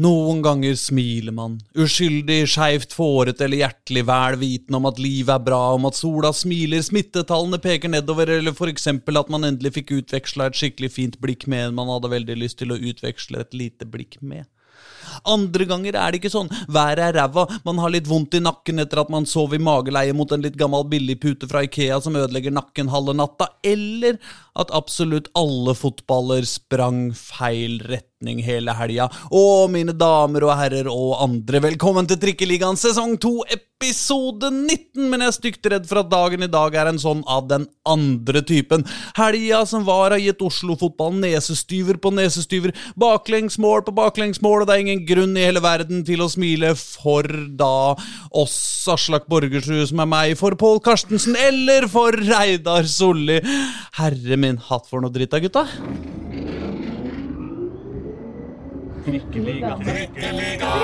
Noen ganger smiler man, uskyldig, skeivt fåret eller hjertelig vel vitende om at livet er bra, om at sola smiler, smittetallene peker nedover, eller for eksempel at man endelig fikk utveksla et skikkelig fint blikk med en man hadde veldig lyst til å utveksle et lite blikk med. Andre ganger er det ikke sånn. Været er ræva, man har litt vondt i nakken etter at man sov i mageleie mot en litt gammel billigpute fra Ikea som ødelegger nakken halve natta, eller at absolutt alle fotballer sprang feil retning hele helga. Å, mine damer og herrer og andre, velkommen til Trikkeligaen sesong 2, episode 19! Men jeg er stygt redd for at dagen i dag er en sånn av den andre typen. Helga som var, har gitt Oslo-fotballen nesestyver på nesestyver, baklengsmål på baklengsmål, og det er ingen grunn i hele verden til å smile for da oss Aslak Borgersrud som er meg, for Pål Karstensen eller for Reidar Solli. Herre min hatt for noe dritt da, gutta. Trikkeliga. Trikkeliga.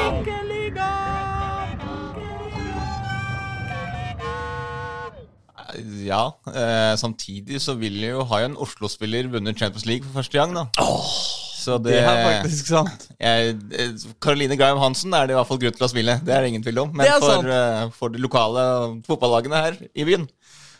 Ja, eh, samtidig så vil jo ha en Oslo-spiller vunnet Champions League for første gang, da. så Det er faktisk sant. jeg, eh, Graham Hansen er det i hvert fall grunn til å smile. Det er det ingen tvil om. Men for, eh, for de lokale fotballagene her i byen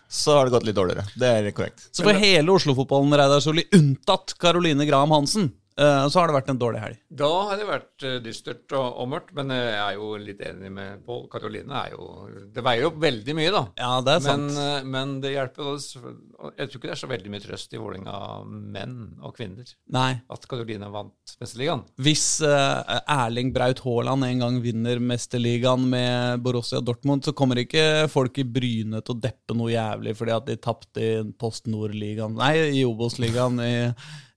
så har det gått litt dårligere. Det er korrekt. Så for hele Oslo-fotballen, Reidar Solli, unntatt Caroline Graham Hansen, så har det vært en dårlig helg. Da har det vært eh, dystert og, og mørkt, men jeg er jo litt enig med Pål. Karoline er jo Det veier jo veldig mye, da. Ja, det er sant. eh, men det hjelper oss. Jeg tror ikke det er så veldig mye trøst i Vålerenga menn og kvinner Nei. at Karoline vant Mesterligaen. Hvis uh, Erling Braut Haaland en gang vinner Mesterligaen med Borussia Dortmund, så kommer ikke folk i Bryne til å deppe noe jævlig fordi at de tapte i Post Nord-ligaen Nei, i Obos-ligaen i,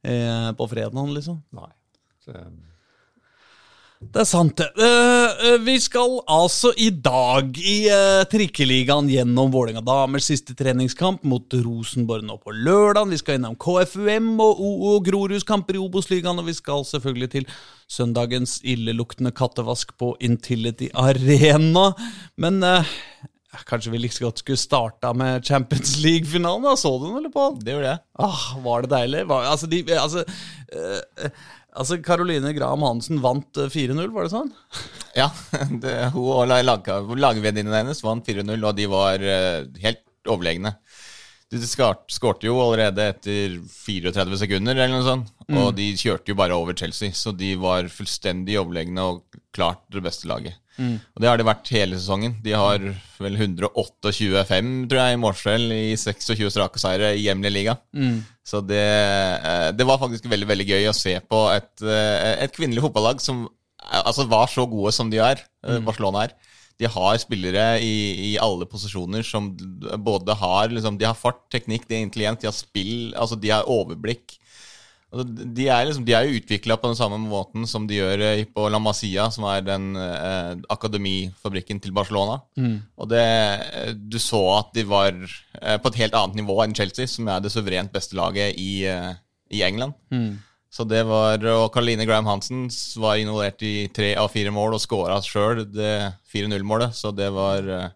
i, på fredagen, liksom. Nei. Så, Det er sant, det. Eh, eh, vi skal altså i dag i uh, Trikkeligaen gjennom Vålerenga damers siste treningskamp mot Rosenborg nå på lørdag. Vi skal innom KFUM og OO Groruds kamper i Obos-ligaen, og vi skal selvfølgelig til søndagens illeluktende kattevask på Intility Arena. Men eh, kanskje vi like godt skulle starta med Champions League-finalen? da? Så du den, eller, Pål? Det gjorde jeg. Åh, var det deilig? Var, altså, de, altså, eh, altså, Caroline Graham Hansen vant eh, 4-0, var det sånn? Ja, det, hun og lag- lag- lagvenninnene hennes vant 4-0, og de var helt overlegne. De skart- skårte jo allerede etter 34 sekunder, eller noe sånt. Og de kjørte jo bare over Chelsea, så de var fullstendig overlegne og klart det beste laget. Og det har de vært hele sesongen. De har vel 128-5, tror jeg, i målforskjell i 26 strake seire i hjemlig liga. Så det, eh, det var faktisk veldig veldig gøy å se på et, eh, et kvinnelig fotballag som eh, altså var så gode som de er, mm. Barcelona er. De har spillere i, i alle posisjoner som både har liksom, De har fart, teknikk, de er intelligent, de har spill, altså de har overblikk. Altså, de er, liksom, de er jo utvikla på den samme måten som de gjør eh, på La Masia, som er den eh, akademifabrikken til Barcelona. Og det, eh, du så at de var eh, på et helt annet nivå enn Chelsea, som er det suverent beste laget i, eh, i England. Så det var, Og Caroline Graham Hansen var involvert i tre av fire mål og skåra sjøl det 4-0-målet. Så det var eh,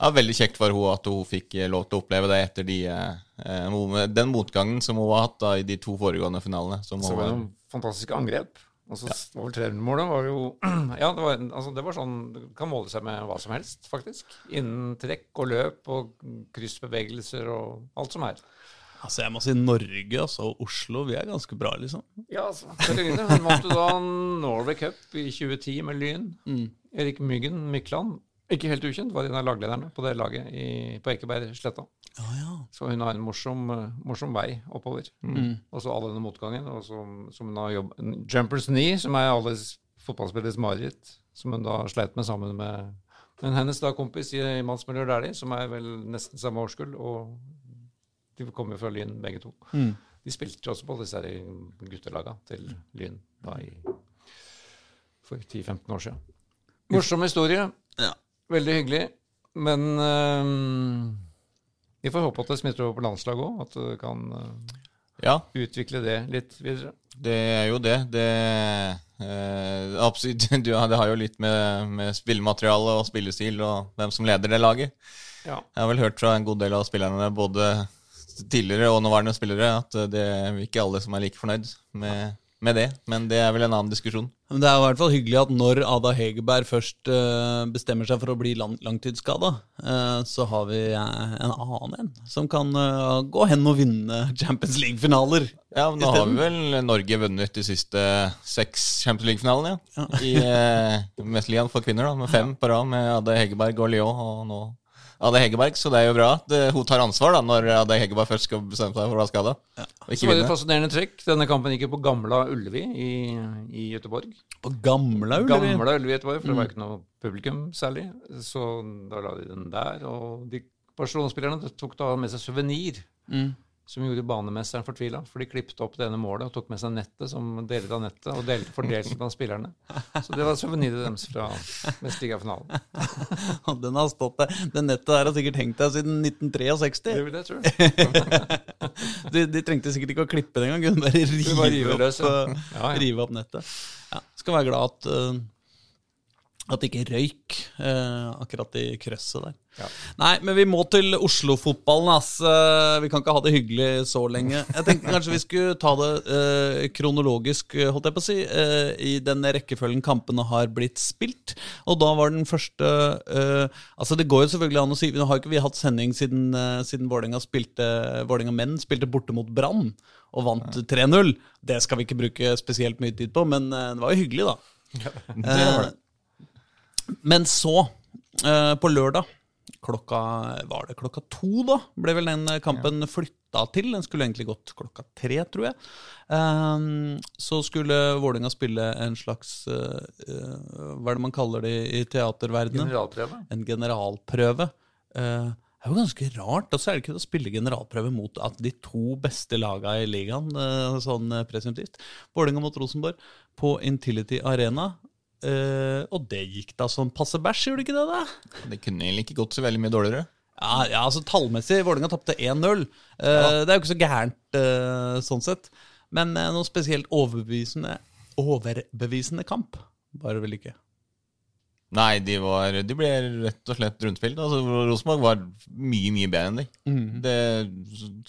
ja, veldig kjekt for henne at hun fikk eh, lov til å oppleve det etter de, eh, den motgangen som hun har hatt da, i de to foregående finalene. Som så hun var det noen fantastiske angrep. Og så var vel 300-målet var jo Ja, det var, altså, det var sånn Du kan måle seg med hva som helst, faktisk. Innen trekk og løp og kryssbevegelser og alt som er. Altså, jeg må si Norge altså, og Oslo, vi er ganske bra, liksom. Ja, altså. Karoline hun vant jo da Norway Cup i 2010 med Lyn. Erik Myggen Mykland, ikke helt ukjent, var en av laglederne på det laget i, på Ekebergsletta. Ah, ja. Så hun har en morsom, morsom vei oppover. Og så all denne motgangen. Og så, som hun har jobb, Jumpers knee, som er alle fotballspilleres mareritt, som hun da sleit med sammen med men hennes da kompis i mannsmiljøet Dæhlie, som er vel nesten samme årskull, og de kommer jo fra Lyn begge to. De spilte også på disse guttelaga til Lyn da i, for 10-15 år siden. Morsom historie. Ja. Veldig hyggelig. Men øhm, vi får håpe at det smitter over på landslaget òg, at du kan øh, ja, utvikle det litt videre. det er jo det. Det, eh, absolutt, du, det har jo litt med, med spillemateriale og spillestil og hvem som leder det laget. Ja. Jeg har vel hørt fra en god del av spillerne, både tidligere og nåværende spillere, at det er ikke alle som er like fornøyd med, med det, men det er vel en annen diskusjon. Men det er i hvert fall hyggelig at når Ada Hegerberg først eh, bestemmer seg for å bli lang langtidsskada, uh, så har vi eh, en annen en som kan eh, gå hen og vinne Champions League-finaler. Ja, men Nå har vi vel Norge vunnet de siste seks Champions League-finalene, ja. I eh, Mesterligaen for kvinner, da, med fem på rad med Ada Hegerberg og Lyon, og nå Ade Hegerberg, så det er jo bra uh, hun tar ansvar da, når Ade Hegerberg først skal bestemme seg for å være skada. Ja. Så var det et fascinerende trekk. Denne kampen gikk jo på Gamla Ullevi i, i Göteborg. På Gamla Ullevi? Gamla Ullevi i Göteborg, for det var mm. ikke noe publikum særlig. Så da la de den der. Og de Barcelona-spillerne tok da med seg suvenir. Mm som gjorde banemesteren fortvila. For de klippet opp det ene målet og tok med seg nettet som deler av nettet, og delte fordelte blant spillerne. Så det var suveniret deres fra Vestligafinalen. Den har stått der. Det nettet der har sikkert hengt der siden 1963. Det vil jeg tro. de, de, trengte sikkert ikke å klippe det engang. Kunne bare rive, rive, opp, ja. Ja, ja. rive opp nettet. Ja, skal være glad at uh, at det ikke røyk eh, akkurat i krøsset der. Ja. Nei, men vi må til Oslo-fotballen. ass. Eh, vi kan ikke ha det hyggelig så lenge. Jeg tenkte kanskje vi skulle ta det eh, kronologisk, holdt jeg på å si, eh, i den rekkefølgen kampene har blitt spilt. Og da var den første eh, Altså, det går jo selvfølgelig an å si Nå har ikke vi hatt sending siden, uh, siden Vålerenga menn spilte borte mot Brann og vant 3-0. Det skal vi ikke bruke spesielt mye tid på, men det var jo hyggelig, da. Ja, det var det. Men så, eh, på lørdag klokka Var det klokka to, da? Ble vel den kampen ja. flytta til. Den skulle egentlig gått klokka tre, tror jeg. Um, så skulle Vålerenga spille en slags uh, Hva er det man kaller det i teaterverdenen? Generalprøve. En generalprøve. Det er jo ganske rart. Og så er det ikke å spille generalprøve mot at de to beste lagene i ligaen, sånn presumptivt. Vålerenga mot Rosenborg på Intility Arena. Uh, og det gikk da som passe bæsj, gjorde det ikke det? da? Det kunne egentlig ikke gått så veldig mye dårligere. Ja, ja altså Tallmessig, Vålerenga tapte 1-0. Uh, ja. Det er jo ikke så gærent uh, sånn sett. Men noe spesielt overbevisende, overbevisende kamp var det vel ikke? Nei, de, var, de ble rett og slett rundspilt. Altså, Rosenborg var mye, mye bedre enn de. Mm. Det,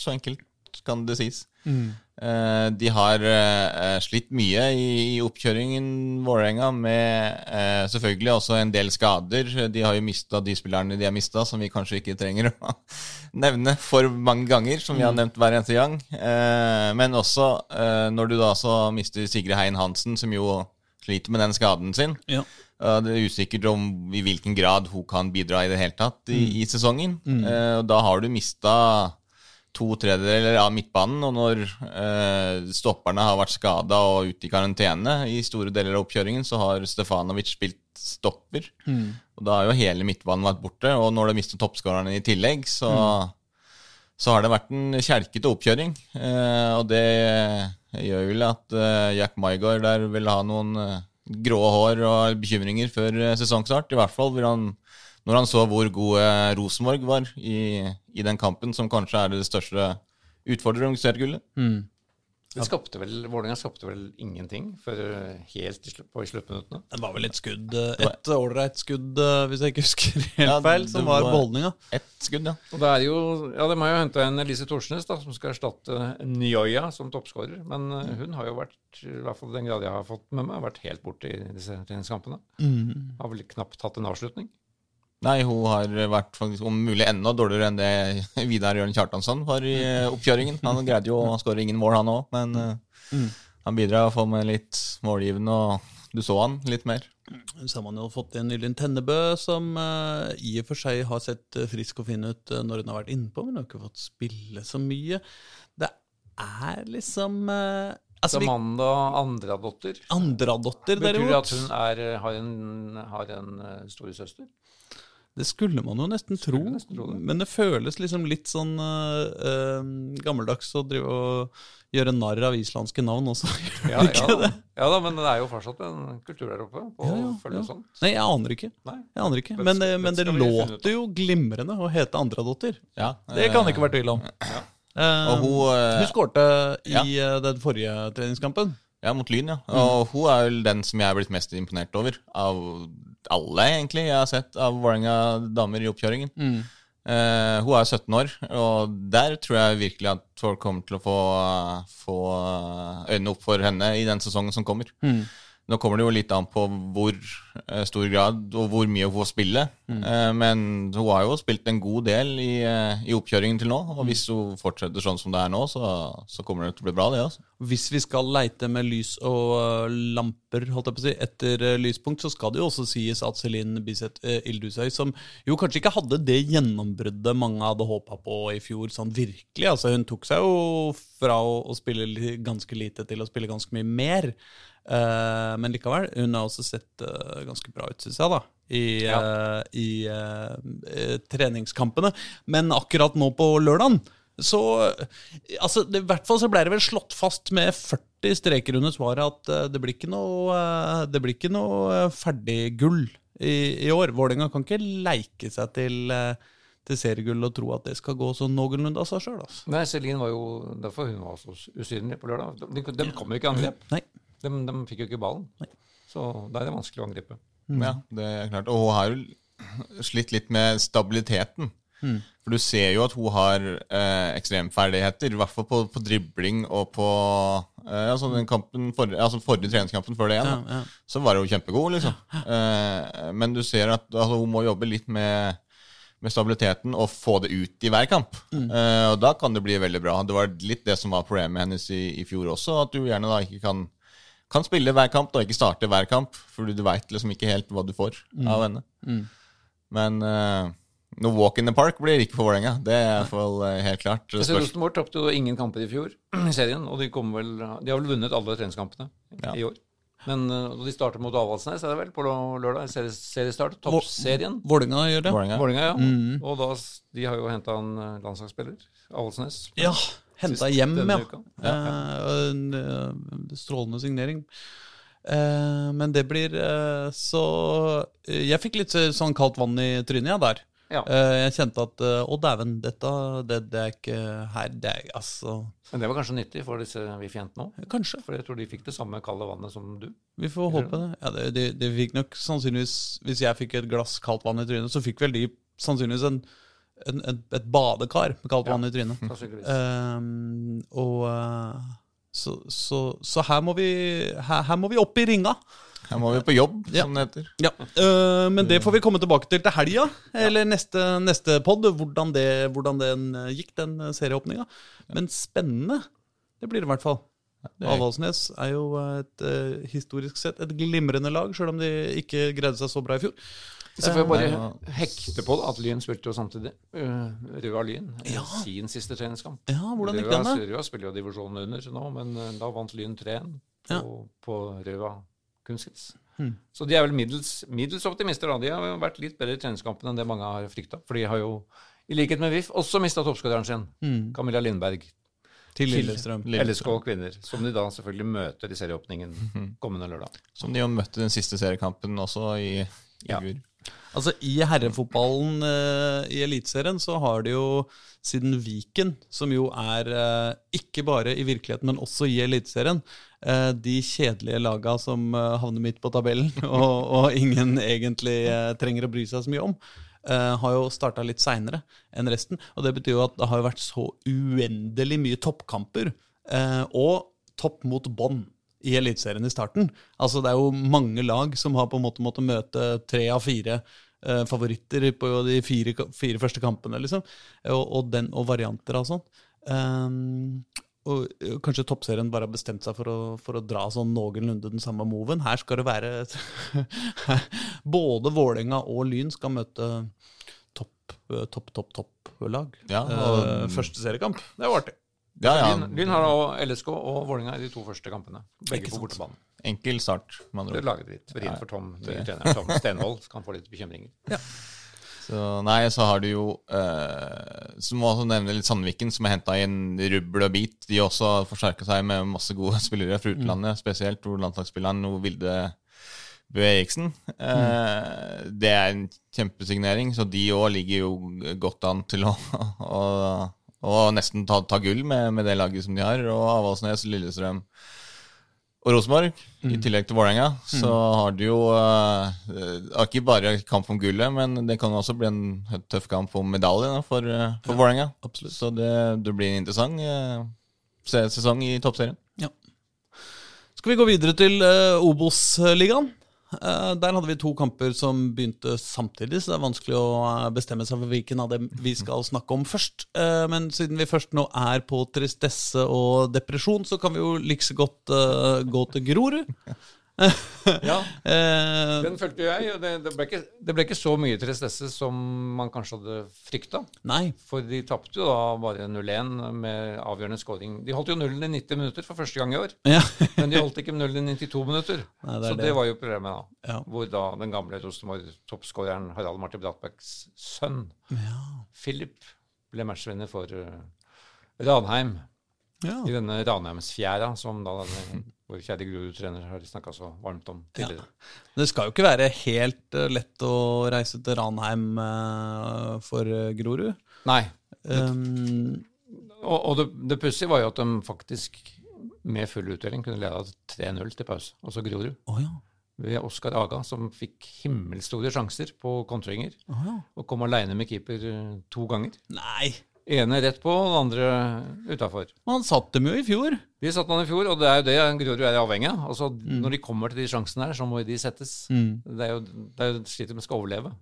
så enkelt kan det sies. Mm. Uh, de har uh, slitt mye i, oppkjøringen, Vålerenga, med uh, selvfølgelig også en del skader. De har jo mista de spillerne de har mista, som vi kanskje ikke trenger å nevne for mange ganger, som vi har mm. nevnt hver eneste gang. men også når du da så mister Sigrid Hein Hansen, som jo sliter med den skaden sin. Ja. Det er usikkert om i hvilken grad hun kan bidra i det hele tatt i, mm. i sesongen. Mm. Da har du mista to tredjedeler av midtbanen. Og når eh, stopperne har vært skada og ute i karantene i store deler av oppkjøringen, så har Stefanovic spilt stopper. Mm. Og da har jo hele midtbanen vært borte. Og når du mister toppskårerne i tillegg, så, mm. så, har det vært en kjelkete oppkjøring. Eh, og det gjør vel at eh, Jack Maigard der vil ha noen eh, grå hår og bekymringer før eh, sesongstart. I hvert fall han når han så hvor god eh, Rosenborg var i, i, den kampen, som kanskje er det største utfordreren til seriegullet. Mm. Det skapte vel, Vålerenga skapte vel ingenting før helt på i sluttminuttene? Det var vel et skudd, eh, et ålreit skudd, eh, hvis jeg ikke husker helt ja, feil, som var, var beholdninga. Ett skudd, ja. Og det er jo, ja, De har jo henta en Elise Thorsnes da, som skal erstatte Njoya som toppskårer. Men hun har jo vært, i hvert fall den grad jeg har fått med meg, vært helt borte i disse treningskampene. Mm. Har vel knapt hatt en avslutning. Nei, hun har vært faktisk om mulig enda dårligere enn det Vidar Jørn Kjartansson var i eh, oppkjøringen. Han greide jo å skåre ingen mål, han òg, men eh, mm. han bidrar å få med litt målgivende, og du så han litt mer. Så har man jo fått inn Ylin Tennebø, som uh, i og for seg har sett frisk og fin ut når hun har vært innpå, men hun har ikke fått spille så mye. Det er liksom uh, altså, Amanda Andradotter. Andradotter, derimot. Betyr det at hun er, har en, har en storesøster? Det skulle man jo nesten tro, nesten tro det. men det føles liksom litt sånn uh, gammeldags å drive og gjøre narr av islandske navn også. ja, ja, da. ja, da, men det er jo fortsatt en kultur der oppe på ja, ja, ja. sånt. Nei, jeg aner ikke. Nei. Jeg aner ikke. Men, men, men det låter jo glimrende å hete Andradotter. Ja, det kan det ikke være tvil om. Ja. Uh, og hun, uh, hun skårte i den forrige treningskampen. Ja, mot Lyn, ja. Og hun er vel den som jeg er blitt mest imponert over av alle, egentlig, jeg har sett av Vålerenga damer i oppkjøringen. Mm. Uh, hun er 17 år, og der tror jeg virkelig at folk kommer til å få, få øynene opp for henne i den sesongen som kommer. Nå kommer det jo litt an på hvor stor grad og hvor mye hun får spille. Eh, men hun har jo spilt en god del i, eh, i oppkjøringen til nå, og hvis hun fortsetter sånn som det er nå, så, så kommer det til å bli bra, det. altså. Hvis vi skal leite med lys og lamper holdt jeg på å si, etter lyspunkt, så skal det jo også sies at Celine Biseth Ildusøy, som jo kanskje ikke hadde det gjennombruddet mange hadde håpa på i fjor, sånn virkelig. altså Hun tok seg jo fra å, spille ganske lite til å spille ganske mye mer. Eh, men likevel, hun har også sett ganske bra ut, syns jeg, da. I, Ja. uh, i øh, treningskampene. Men akkurat nå på lørdagen så altså, det, I hvert fall så ble det vel slått fast med 40 streker under svaret at det blir ikke noe, det blir ikke noe ferdig gull i, i år. Vålerenga kan ikke leike seg til, til seriegull og tro at det skal gå sånn noenlunde av seg sjøl. Altså. Nei, Celine var jo derfor hun var så usynlig på lørdag. De, de kom jo ikke i angrep. De, de fikk jo ikke ballen. Så da er det vanskelig å angripe. Ja, det er klart. Og hun har jo slitt litt med stabiliteten. For du ser jo at hun har eh, ekstremferdigheter, i hvert fall på, på dribling og på eh, altså den kampen for, altså forrige treningskampen før det igjen. Ja, ja. Så var hun kjempegod, liksom. Eh, men du ser at altså, hun må jobbe litt med, med stabiliteten og få det ut i hver kamp. Eh, og da kan det bli veldig bra. Det var litt det som var problemet hennes i, i fjor også, at du gjerne da ikke kan, kan spille hver kamp og ikke starte hver kamp, fordi du veit liksom ikke helt hva du får av henne. Men uh, noe walk in the park blir det ikke for Vålerenga. Det er i hvert fall eh, helt klart. Rosenborg tapte jo ingen kamper i fjor i serien, og de, kommer vel, de har vel vunnet alle treningskampene Ja. i år. Men uh, når de starter mot Avaldsnes, er det vel, på lørdag? Seriestart? Toppserien? Vålerenga gjør det. Vålinga, ja. Mm. Og da, de har jo henta en uh, landslagsspiller, Avaldsnes. Ja, henta hjem, ja. ja. ja. Eh, en eh, strålende signering. Eh, men det blir så Jeg fikk litt sånn kaldt vann i trynet, ja, der. Ja. Jeg kjente at Å, dæven, dette det, det er ikke her. Det er altså Men det var kanskje nyttig for disse VIF-jentene òg? Kanskje. For jeg tror de fikk det samme kalde vannet som du. Vi får håpe det. Ja, det, de, de fikk nok sannsynligvis Hvis jeg fikk et glass kaldt vann i trynet, så fikk vel de sannsynligvis en, en, et, et badekar med kaldt Ja. vann i trynet. Ehm, og eh, så, så, så her, må vi, her, her må vi opp i ringa. Her må vi på jobb, Ja. som det heter. Ja, Uh, Men det får vi komme tilbake til til helga, eller neste, neste pod, hvordan, det, hvordan den øh, gikk, den serieåpninga. Men spennende, det blir det i hvert fall. er- Avaldsnes er jo et historisk sett et glimrende lag, sjøl om de ikke greide seg så bra i fjor. Så får jeg bare hekte på at Lyn spilte jo samtidig. Uh, Røa Lyn. eh, Ja. Sin siste treningskamp. Ja, hvordan gikk den, da? Røa spiller jo divisjonen under nå, men eh, da vant Lyn 3-1 på, Ja. på Røa kunstgress. Hmm. Så de er vel middels, middels optimister. da. De har jo vært litt bedre i treningskampen enn det mange har frykta. For de har jo, i likhet med VIF, også mista toppskåreren sin, hmm. Camilla Lindberg. Til Lillestrøm. LSK kvinner. Som de da selvfølgelig møter i serieåpningen Mhm. kommende lørdag. Som de jo møtte den siste seriekampen også i, i Ja. fjor. Altså, I herrefotballen eh, i Eliteserien så har det jo siden Viken, som jo er eh, ikke bare i virkeligheten, men også i Eliteserien, eh, de kjedelige laga som eh, havner midt på tabellen, og, og ingen egentlig eh, trenger å bry seg så mye om, eh, har jo starta litt seinere enn resten. Og det betyr jo at det har vært så uendelig mye toppkamper, og topp mot bånn i Eliteserien i starten. Altså Det er jo mange lag som har på en måte måttet møte tre av fire eh, favoritter på de fire, fire første kampene, liksom. Og, og, den, og varianter av sånn. Um, og kanskje toppserien bare har bestemt seg for å, for å dra sånn noenlunde den samme moven. Her skal det være Både Vålerenga og Lyn skal møte topp, eh, topp, topp, topp-lag. Ja, og, uh, første seriekamp. Det var artig. Ja, ja. Lyn, Lyn har da LSK og Vålerenga i de to første kampene. Begge på bortebane. Enkel start, Man Det laget litt vrient for Tom, nye Tom Stenvold. Kan få litt bekymringer. Så, nei, så har du jo eh, Så må også nevne litt Sandviken, som har henta inn rubbel og bit. De har også forsterka seg med masse gode spillere fra utlandet, spesielt hvor landslagsspilleren nå Vilde Bø Eriksen. Eh, Det er en kjempesignering, så de òg ligger jo godt an til å, å, å nesten ta, ta gull med, med det laget som de har. Og Avaldsnes, Lillestrøm og Rosenborg, i tillegg til Vålerenga, så har du jo uh, ikke bare kamp om gullet, men det kan også bli en tøff kamp om medalje da, for, uh, for Vålerenga. absolutt. Så det, det blir en interessant uh, sesong i toppserien. Ja. Skal vi gå videre til uh, Obos-ligaen? Uh, der hadde vi to kamper som begynte samtidig, så det er vanskelig å uh, bestemme seg for hvilken av dem vi skal snakke om først. Uh, men siden vi først nå er på tristesse og depresjon, så kan vi jo like godt gå til Grorud. Ja, Uh, den jo jeg. og Det, det, ble ikke, det ble ikke så mye tristesse som man kanskje hadde frykta. nei. For de tapte jo da bare 0-1 med avgjørende scoring. De holdt jo nullen i 90 minutter for første gang i år. Ja. Men de holdt ikke nullen i 92 minutter. Nei, det så det. var jo problemet, da. Ja. Hvor da den gamle Rosenborg-toppskåreren Harald Martin Bratbæks sønn, Ja. Philip, ble matchvinner for uh, Ranheim. ja. I denne Ranheimsfjæra som da den, vår kjære Grorud-trener har snakka så varmt om tidligere. Det skal jo ikke være helt uh, lett å reise til Ranheim uh, for uh, Grorud. Nei. Um, Og, og det, det pussige var jo at de faktisk med full utdeling kunne lede 3-0 til pause. Og så Grorud. Oh, ja. Ved Oskar Aga, som fikk himmelstore sjanser på kontringer. Oh, ja. Og kom aleine med keeper eh, to ganger. Nei. Ene rett på, og den andre utafor. Han satt dem jo i fjor. De satt man i fjor, og det er jo det Grorud er avhengig av. Altså, Når de kommer til de sjansene her, så må de settes. Det er jo, det er jo slik de skal overleve.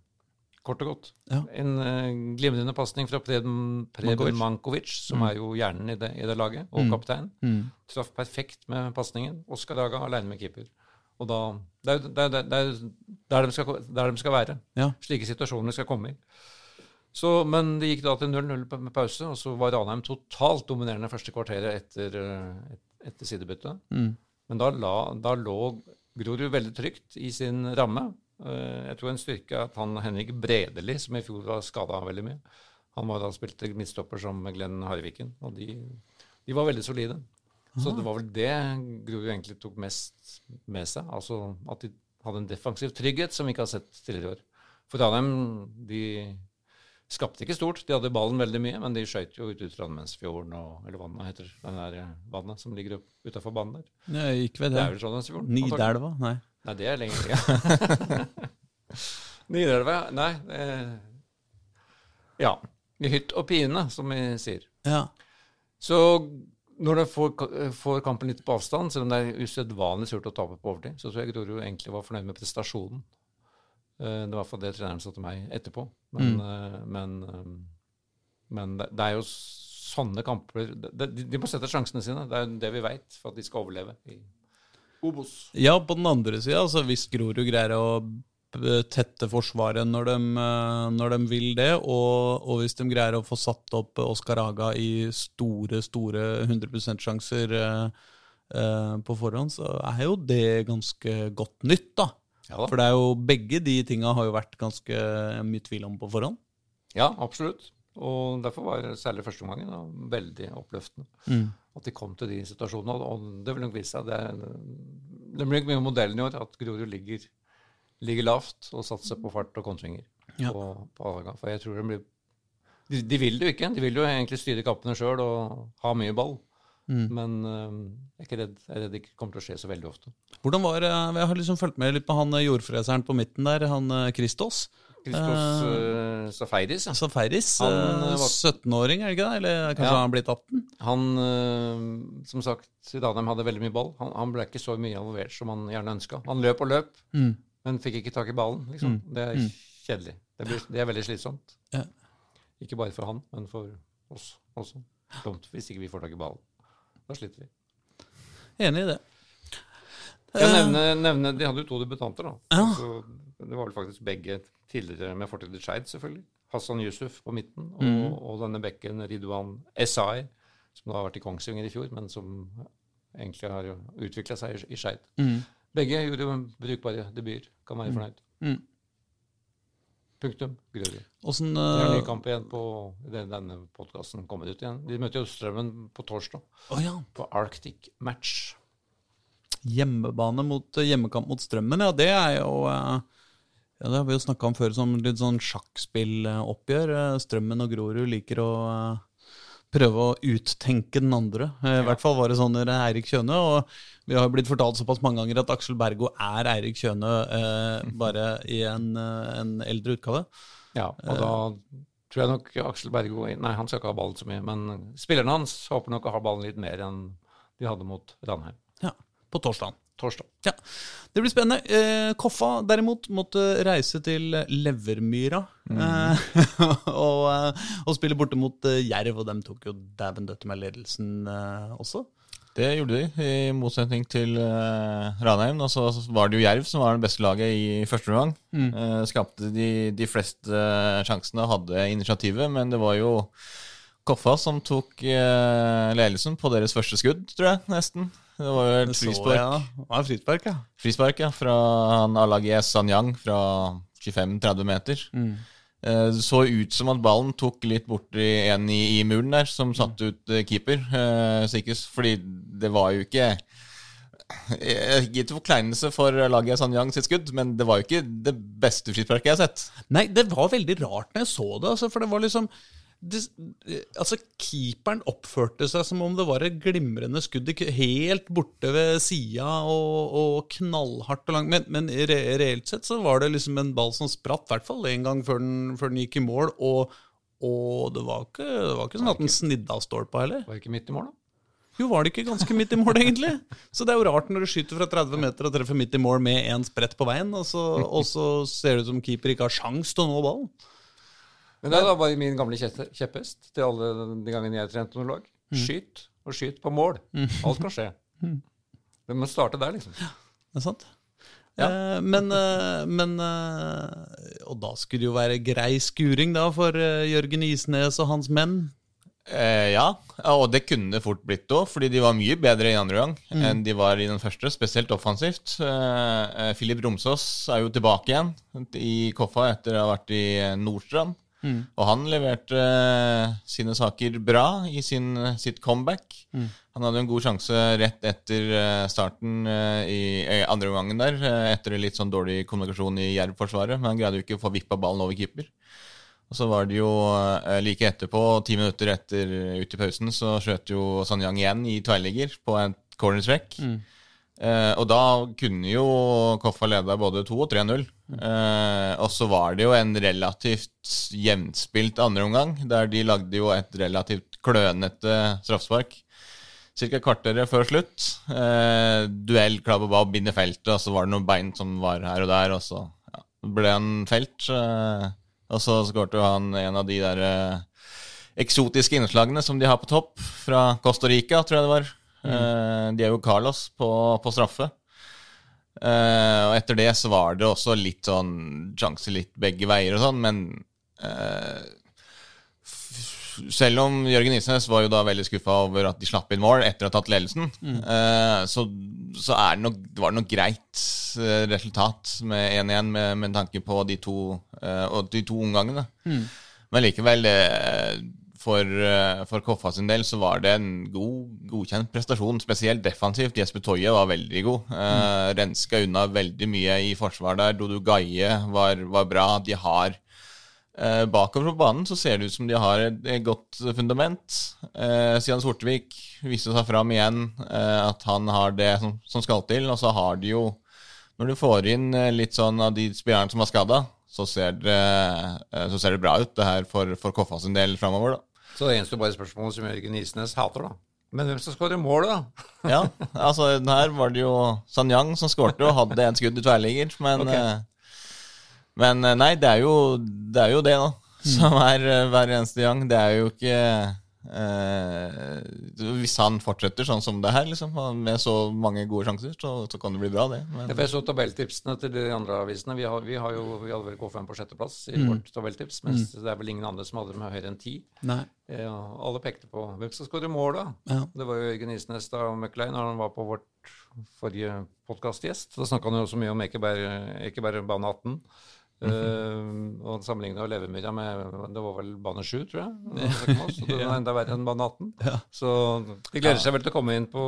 Kort og godt. Ja. En uh, glimrende pasning fra Preben, Preben Mankovic. som som er jo hjernen i det, i det laget, og kaptein. Mm. Traff perfekt med pasningen. Oskar Daga aleine med keeper. Og da Det er jo er, er der de skal være. Ja. Slike situasjoner skal komme i. Så, men det gikk da til 0-0 med pause, og så var Ranheim totalt dominerende første kvarteret etter, eh, etter sidebyttet. Mm. Men da, la, da lå Grorud veldig trygt i sin ramme. Eh, Jeg tror en styrke er at han Henrik Bredeli, som i fjor var skada veldig mye, han var da spilte midtstopper som Glenn Harviken, og de, de var veldig solide. Så det var vel det Grorud egentlig tok mest med seg. Altså at de hadde en defensiv trygghet som vi ikke har sett tidligere i år. For Ranheim de skapte ikke stort. De hadde ballen veldig mye, men de skøyt jo ut ut Trondheimsfjorden og Eller vannet heter den der eh, vannet som ligger utafor banen der. Nei, ikke ved Det det. er vel antagelig. Nidelva? Nei. Nei, det er lenger siden. Nidelva, nei. eh, ja. I hytt og pine, som vi sier. Ja. Så når de får, får kampen litt på avstand, selv om det er usedvanlig surt å tape på overtid, så tror jeg Grorud egentlig var fornøyd med prestasjonen. Eh, Det var i hvert fall det treneren sa til meg etterpå. Men, mm. men, eh, men det det er jo sånne kamper De, må sette sjansene sine. Det er jo det vi veit for at de skal overleve i Obos. ja, på den andre sida, altså hvis Grorud greier å tette forsvaret når de, eh, når de vil det, og, og hvis de greier å få satt opp Oskar Aga i store, store 100 %-sjanser eh, eh, på forhånd, så er jo det ganske godt nytt, da. Ja. For det er jo begge de tinga har jo vært ganske mye tvil om på forhånd. Ja, absolutt. Og derfor var særlig første omgangen veldig oppløftende. At de kom til de situasjonene. Og- det vil nok vise seg. Det, det blir nok mye modellen i år at Grorud ligger, ligger lavt og satser på fart og kontringer. Ja. På, på For jeg tror de blir de, de vil det jo ikke. De vil jo egentlig styre kampene sjøl og ha mye ball. Men øh, jeg er redd, jeg er redd det ikke kommer til å skje så veldig ofte. Hvordan var, eh, Jeg har liksom fulgt med litt på han eh, jordfreseren på midten der, han Kristos. Christos. Kristos uh, Safaris, ja. Safaris. Han, eh, eh, var- 17-åring, er det ikke det? Eller kanskje Ja. han blitt 18? Han, uh, som sagt, Ranheim hadde veldig mye ball. Han, han ble ikke så mye involvert som han gjerne ønska. Han løp og løp, Mm. men fikk ikke tak i ballen. Liksom. Det er kjedelig. Det, blir, det er veldig slitsomt. Ja. Ikke bare for han, men for oss også. Dumt hvis ikke vi får tak i ballen. Da sliter vi. Enig i det. Jeg nevner, nevne, nevne, De hadde jo to debutanter. da. Ja. Så det var vel faktisk begge tidligere med fortid i Skeid, selvfølgelig. Hassan Yusuf på midten, og, Mm. og denne bekken Ridwan Esai, som da har vært i Kongsvinger i fjor, men som egentlig har utvikla seg i- Skeid. Mm. Begge gjorde jo brukbare debuter. Kan være fornøyd. Mm. Punktum. Grorud. Åssen Det er en eh, ny kamp igjen på det- denne podkasten kommet ut igjen. De møter jo Strømmen på torsdag, Oh, ja. på Arctic Match. Hjemmebane mot eh, hjemmekamp mot Strømmen, ja, det er jo eh, ja, Det har vi jo snakka om før som litt sånn sjakkspilloppgjør. Strømmen og Grorud liker å prøve å uttenke den andre. I I hvert fall var det sånn under Eirik Kjøne. Og vi har blitt fortalt såpass mange ganger at Aksel Bergo er Eirik Kjøne, eh, bare i en, eh, en eldre utgave. Ja, og da tror jeg nok Aksel Bergo Nei, han skal ikke ha ballen så mye, men spillerne hans håper nok å ha ballen litt mer enn de hadde mot Ranheim. Ja, På torsdag. Torsdag. Ja, Det blir spennende. Eh, Koffa derimot måtte reise til Levermyra eh, og, eh, og spille borte mot eh, Jerv, og dem tok jo dæven døtte med ledelsen eh, også. Det gjorde de, i motsetning til uh, Ranheim. Og så var det jo Jerv som var det beste laget i første omgang. Mm. Skapte de, de fleste sjansene og hadde initiativet, men det var jo Koffa som tok eh, ledelsen på deres første skudd, tror jeg, nesten. Det var jo et frispark. Ja. Ja, frispark, ja. Frispark, ja, fra han Alagies Sanyang fra 25-30 meter. Mm. Eh, det så ut som at ballen tok litt borti en i, i, muren der, som satte ut eh, keeper. Sikkert, Sikkes, fordi det var jo ikke Ikke til forkleinelse for laget Sanyang sitt skudd, men det var jo ikke det beste frisparket jeg har sett. Nei, det var veldig rart når jeg så det, altså, for det var liksom det, altså Keeperen oppførte seg som om det var et glimrende skudd helt borte ved sida og, og, knallhardt og langt. Men, men re, reelt sett så var det liksom en ball som spratt, i hvert fall én gang før den, før den, gikk i mål. Og, og det, var ikke, det, var ikke, sånn at den snidde av stolpa heller. Var det ikke midt i mål, da? Jo, var det ikke ganske midt i mål, egentlig? Så det er jo rart når du skyter fra 30 meter og treffer midt i mål med én sprett på veien, og så, og så ser det ut som keeper ikke har sjans til å nå ballen. Men det er bare min gamle kjepphest til alle de gangene jeg trente noen lag. Mm. Skyt, og skyt på mål. Mm. Alt kan skje. Mm. Det må starte der, liksom. Det er sant. Ja. Eh, men, eh, men, eh, Og da skulle det jo være grei skuring da for eh, Jørgen Isnes og hans menn. Eh, ja, og det kunne det fort blitt òg, fordi de var mye bedre i andre gang mm. enn de var i den første, spesielt offensivt. Eh, Filip Romsås er jo tilbake igjen i Koffa etter å ha vært i Nordstrand. Mm. Og han leverte uh, sine saker bra i sin, sitt comeback. Mm. Han hadde en god sjanse rett etter uh, starten i, andre omgangen der, etter litt sånn dårlig kommunikasjon i Jerv-forsvaret, men han greide jo ikke å få vippa ballen over keeper. Og så var det jo like etterpå, ti minutter etter ut i pausen, så skjøt jo Sanyang igjen i tverrligger på en cornerstrekk. Mm. Eh, og da kunne jo Koffa leda både 2 og 3-0. Eh, og så var det jo en relativt jevnspilt andre omgang, der de lagde jo et relativt klønete straffespark. Cirka kvarteret før slutt. Eh, duell, klabb og babb i feltet, og så var det noen bein som var her og der, og så ja, ble han felt. Eh, og så skårte han en av de der eh, eksotiske innslagene som de har på topp, fra Costa Rica, tror jeg det var. Mm. jo Carlos på, på straffe. Uh, og etter det så var det også litt sånn sjanse litt begge veier og sånn, men uh, selv om Jørgen Isnes var jo da veldig skuffa over at de slapp inn mål etter å ha tatt ledelsen, mm. så, så det nok, var det nok greit resultat med 1-1 med, med, tanke på de to, de to omgangene. Mm. Men likevel, for, eh, for Koffa sin del så var det en god, godkjent prestasjon, spesielt defensivt. Jesper Toje var veldig god. Mm. Uh, renska unna veldig mye i forsvar der. Dodo Gaie var, var bra. De har uh, Bakover på banen så ser det ut som de har et, et godt fundament. Eh, Sian Sortevik viste seg fram igjen at han har det som, som, skal til. Og så har de jo, når du får inn litt sånn av de spillerne som er skada, så, så ser det bra ut det her for, for Koffa sin del framover. da. Så det eneste bare spørsmålet som Jørgen Isnes hater, da. Men hvem som skårer mål, da? ja, altså her var det jo Sanyang som skårte og hadde en skudd i tverrligger. Men, okay. Eh, men eh, nei, det er jo det, er jo det da. Som er eh, hver eneste gang. Det er jo ikke Eh, hvis han fortsetter sånn som det her, liksom, med så mange gode sjanser, så, så kan det bli bra, det. Men... Jeg så tabelltipsene til de andre avisene. Vi, har, vi, har jo, vi hadde vel K5 på sjetteplass i mm. vårt tabelltips, mens mm. det er vel ingen andre som hadde dem høyere enn ti. Eh, alle pekte på hvem som skåre mål, da. Ja. Det var jo Jørgen Isnes da McLean når han var på vårt forrige podkastgjest. Da snakka han jo så mye om ikke bare, ikke bane 18. Uh, og sammenligna Levermyra med Det var vel bane 7, tror jeg. Så det var enda verre enn bane 18. Ja. Så de gleder seg vel til å komme inn på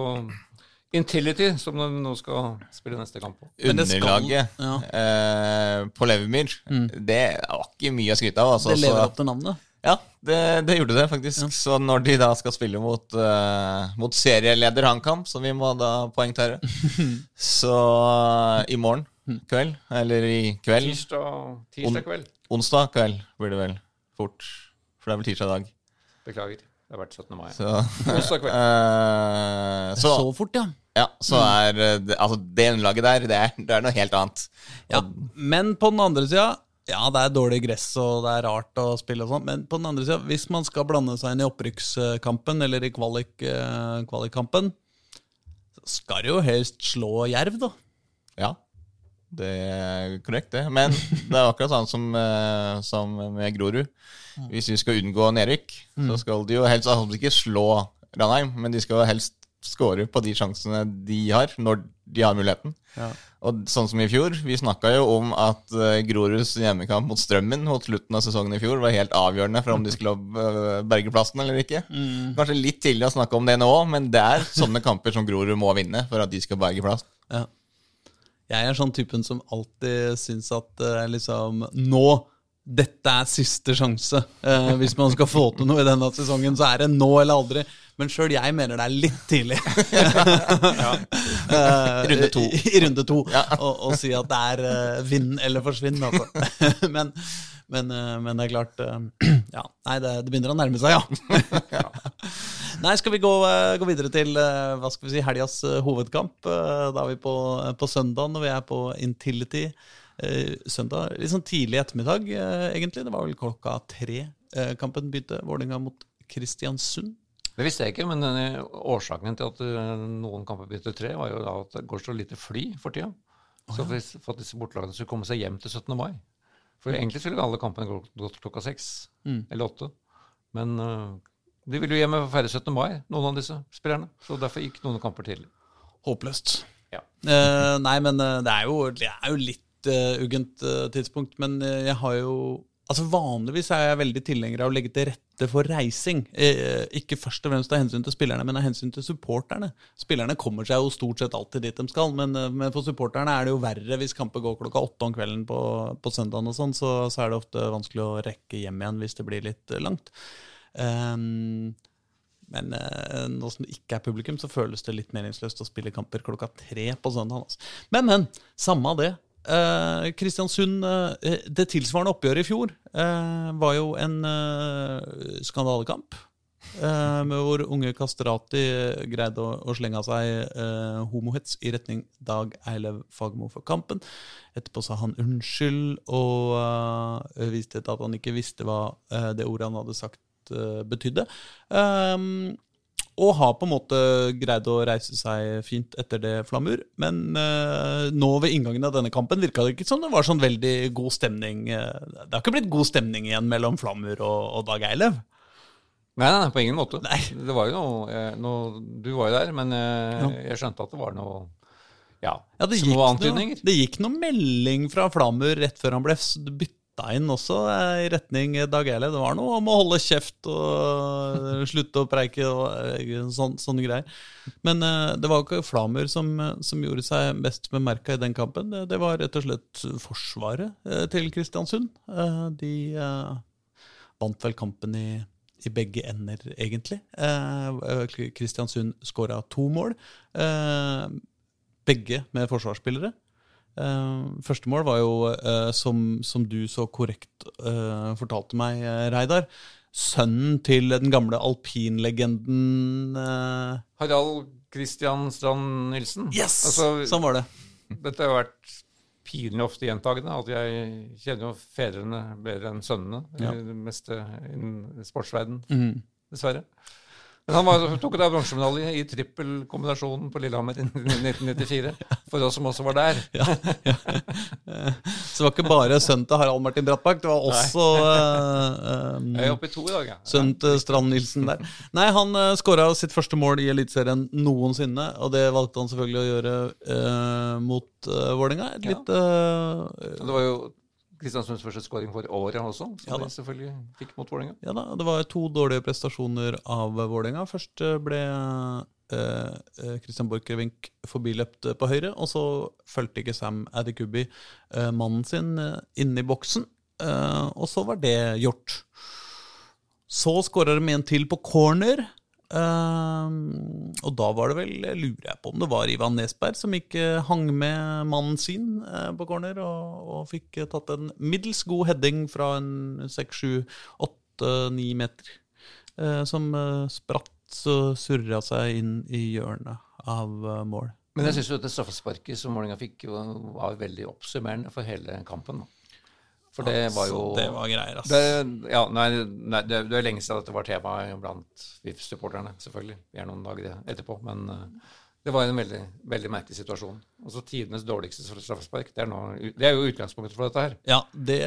Intility, som de nå skal spille neste kamp på. Underlaget ja. eh, på Levermyr, mm. det var ikke mye å skryte av. Altså, det lever opp til navnet? Ja, det, det gjorde det faktisk. Så når de da skal spille mot, uh, mot serieleder HamKam, som vi må da poengtere, så uh, i morgen kveld, eller i kveld Tirsdag, tirsdag kveld. Onsdag kveld blir det vel fort. For det er vel tirsdag i dag. Beklager. Det har vært 17. mai. Så, Onsdag kveld. uh, Så, så, fort, ja. ja, så er det, Altså, det underlaget der, det er, det er noe helt annet. ja. Men på den andre sida ja, det er dårlig gress og det er rart å spille og sånn, men på den andre sida, hvis man skal blande seg inn i opprykkskampen eller i kvalik, eh, kvalikkampen, så skal det jo helst slå Jerv, da. Ja, det er korrekt, det. Men det er akkurat sånn som, eh, som med Grorud. Hvis vi skal unngå nedrykk, så skal de jo helst altså, ikke slå Ranheim, men de skal helst score på de sjansene de har, når de har muligheten. Ja. Og sånn som i fjor, vi snakka jo om at uh, Groruds hjemmekamp mot Strømmen mot slutten av sesongen i fjor var helt avgjørende for om de skulle uh, berge plassen eller ikke. Kanskje litt tidlig å snakke om det nå, men det er sånne kamper som Grorud må vinne for at de skal berge plassen. Ja. Jeg er sånn typen som alltid syns at eh, liksom Nå, dette er siste sjanse. Eh, hvis man skal få til noe i denne sesongen, så er det nå eller aldri. Men sjøl jeg mener det er litt tidlig. Eh, Runde to. I, i runde to. Å og si at det er eh, vinn eller forsvinn, altså. men, men, eh, men det er klart eh, Ja, nei, det, det begynner å nærme seg, ja. ja. Nei, skal vi gå, eh, gå videre til eh, hva skal vi si, helgas eh, hovedkamp? Da er vi på, på søndag, og vi er på Intility. Søndag, litt sånn tidlig ettermiddag, egentlig. Det var vel klokka tre kampen begynte. Vålerenga mot Kristiansund. Det visste jeg ikke, men årsaken til at noen kamper begynte tre, var jo at det går så lite fly for tida. Så for, at disse bortelagene skulle komme seg hjem til 17. mai. For egentlig skulle alle kampene gått klokka seks eller åtte. Men uh, de ville jo hjem og feire 17. mai, noen av disse spillerne. Så derfor gikk noen kamper tidlig. Håpløst. Ja. Eh, nei, men eh, det er jo, det er jo litt uh, uggent uh, tidspunkt. Men jeg har jo Altså Vanligvis er jeg veldig tilhenger av å legge til rette for reising. Eh, ikke først og fremst av hensyn til spillerne, men av hensyn til supporterne. Spillerne kommer seg jo stort sett alltid dit de skal, men, men for supporterne er det jo verre hvis kamper går klokka åtte om kvelden på, på søndagen, og sånn, så, så er det ofte vanskelig å rekke hjem igjen hvis det blir litt langt. Ehm, men uh, nå som det ikke er publikum, så føles det litt meningsløst å spille kamper klokka tre på søndag. Altså. Men, men, samme av det. Eh, Kristiansund, uh, det tilsvarende oppgjøret i fjor, var jo en skandalekamp. med hvor unge Kastrati greide å, å slenge av seg homohets i retning Dag Eilev Fagermo for kampen. Etterpå sa han unnskyld og viste til at han ikke visste hva det ordet han hadde sagt, betydde. Um, og har på en måte greid å reise seg fint etter det, Flamur. Men uh, nå ved inngangen av denne kampen virka det ikke som det var sånn veldig god stemning. eh, det har ikke blitt god stemning igjen mellom Flamur og, og Dag Eilev. Nei, nei, nei, på ingen måte. Nei. Det var jo noe, eh, noe Du var jo der, men eh, jeg skjønte at det var noe Ja, Ja, det små antydninger. noe, det gikk noe melding fra Flamur rett før han ble bytta inn også, eh, i retning Dag Eilev. Det var noe om å holde kjeft og slutte å preike og eh, sånn, sånne greier. Men eh, det var ikke Flamur som, som gjorde seg best bemerka i den kampen. Det, det var rett og slett forsvaret til Kristiansund. De vant vel kampen i i begge ender, egentlig. Kristiansund skåra to mål. Begge med forsvarsspillere. Eh, første mål var jo, uh, som, som du så korrekt uh, fortalte meg, Reidar, sønnen til den gamle alpinlegenden Harald Christian Strand Nilsen. Yes! Altså, sånn var det. Dette har vært pinlig ofte gjentagende. At jeg kjenner jo fedrene bedre enn sønnene. Ja. i Det meste innen sportsverdenen, mm. dessverre. Men han var, tok da bronsemedalje i trippelkombinasjonen på Lillehammer i 1994. For oss som også var der. Ja, ja. Eh, Så det var ikke bare sønnen til Harald Martin Brattbakk, det var også uh, um, Jeg er oppe i to i dag, ja. Sønnen til Strand-Nilsen der. Nei, han uh, skåra sitt første mål i Eliteserien noensinne, og det valgte han selvfølgelig å gjøre uh, mot uh, Vålerenga. Et Ja. litt uh, Det var jo Kristiansunds første skåring for året også, som Ja de selvfølgelig fikk mot Vålerenga. Ja da, det var to dårlige prestasjoner av Vålerenga. Først eh, ble Kristian eh, Borchgrevink forbiløpt eh, på høyre, og så fulgte ikke Sam Adekubi eh, mannen sin inn i boksen. eh, og så var det gjort. Så skåra de en til på corner. Ehm, og da var det vel, lurer jeg på om det var Ivan Nesberg som ikke hang med mannen sin eh, på corner, og, og fikk eh, tatt en middels god heading fra en seks, sju, åtte, ni meter. eh, som spratt og surra seg inn i hjørnet av mål. Men jeg syns dette straffesparket som Vålerenga fikk, var veldig oppsummerende for hele kampen. da. For det var jo det var greier, altså. det, ja, nei, nei, det, det er lenge siden dette var tema blant VIF-supporterne, selvfølgelig. Vi er noen dager etterpå. Men eh, det var en veldig, veldig merkelig situasjon. Altså tidenes dårligste straffespark. Det er, nå, det er jo utgangspunktet for dette her. Ja, det,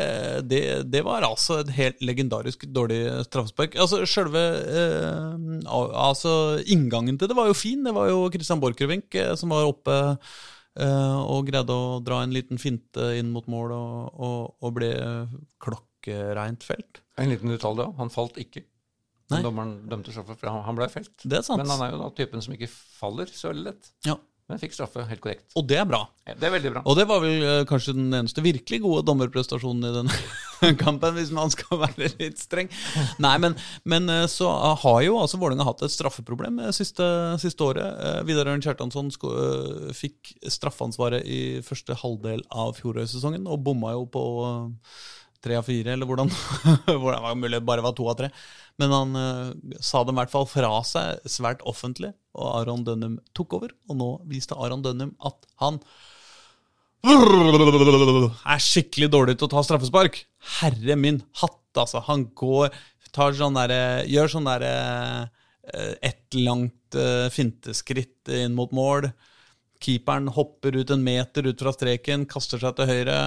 det, det var altså et helt legendarisk dårlig straffespark. Altså, selve eh, Altså, inngangen til det var jo fin. Det var jo Christian Borchgrevink eh, som var oppe og greide å dra en liten finte inn mot mål og, og, og ble klokkereint felt. En liten detalj da. Han falt ikke. Nei. Dommeren dømte straffe, for han, han ble felt. Det er sant. Men han er jo da typen som ikke faller så veldig lett. Ja, Men fikk straffe helt korrekt. Og det er bra. Ja, Det er veldig bra. Og det var vel eh, kanskje den eneste virkelig gode dommerprestasjonen i denne kampen, hvis man skal være litt streng. Nei, men, men eh, så har jo altså Vålerenga hatt et straffeproblem det siste, siste året. Eh, Vidar Ørn Kjartansson sko- eh, fikk straffansvaret i første halvdel av fjorårssesongen, og bomma jo på eh, tre av fire, eller hvordan, hvordan var det mulig det bare var to av tre. Men han uh, sa dem i hvert fall fra seg svært offentlig, og Aron Dønnum tok over. Og nå viste Aron Dønnum at han er skikkelig dårlig til å ta straffespark. Herre min hatt, altså. Han går sånn der, Gjør sånn derre eh, ett langt eh, finteskritt inn mot mål. Keeperen hopper ut en meter ut fra streken, kaster seg til høyre.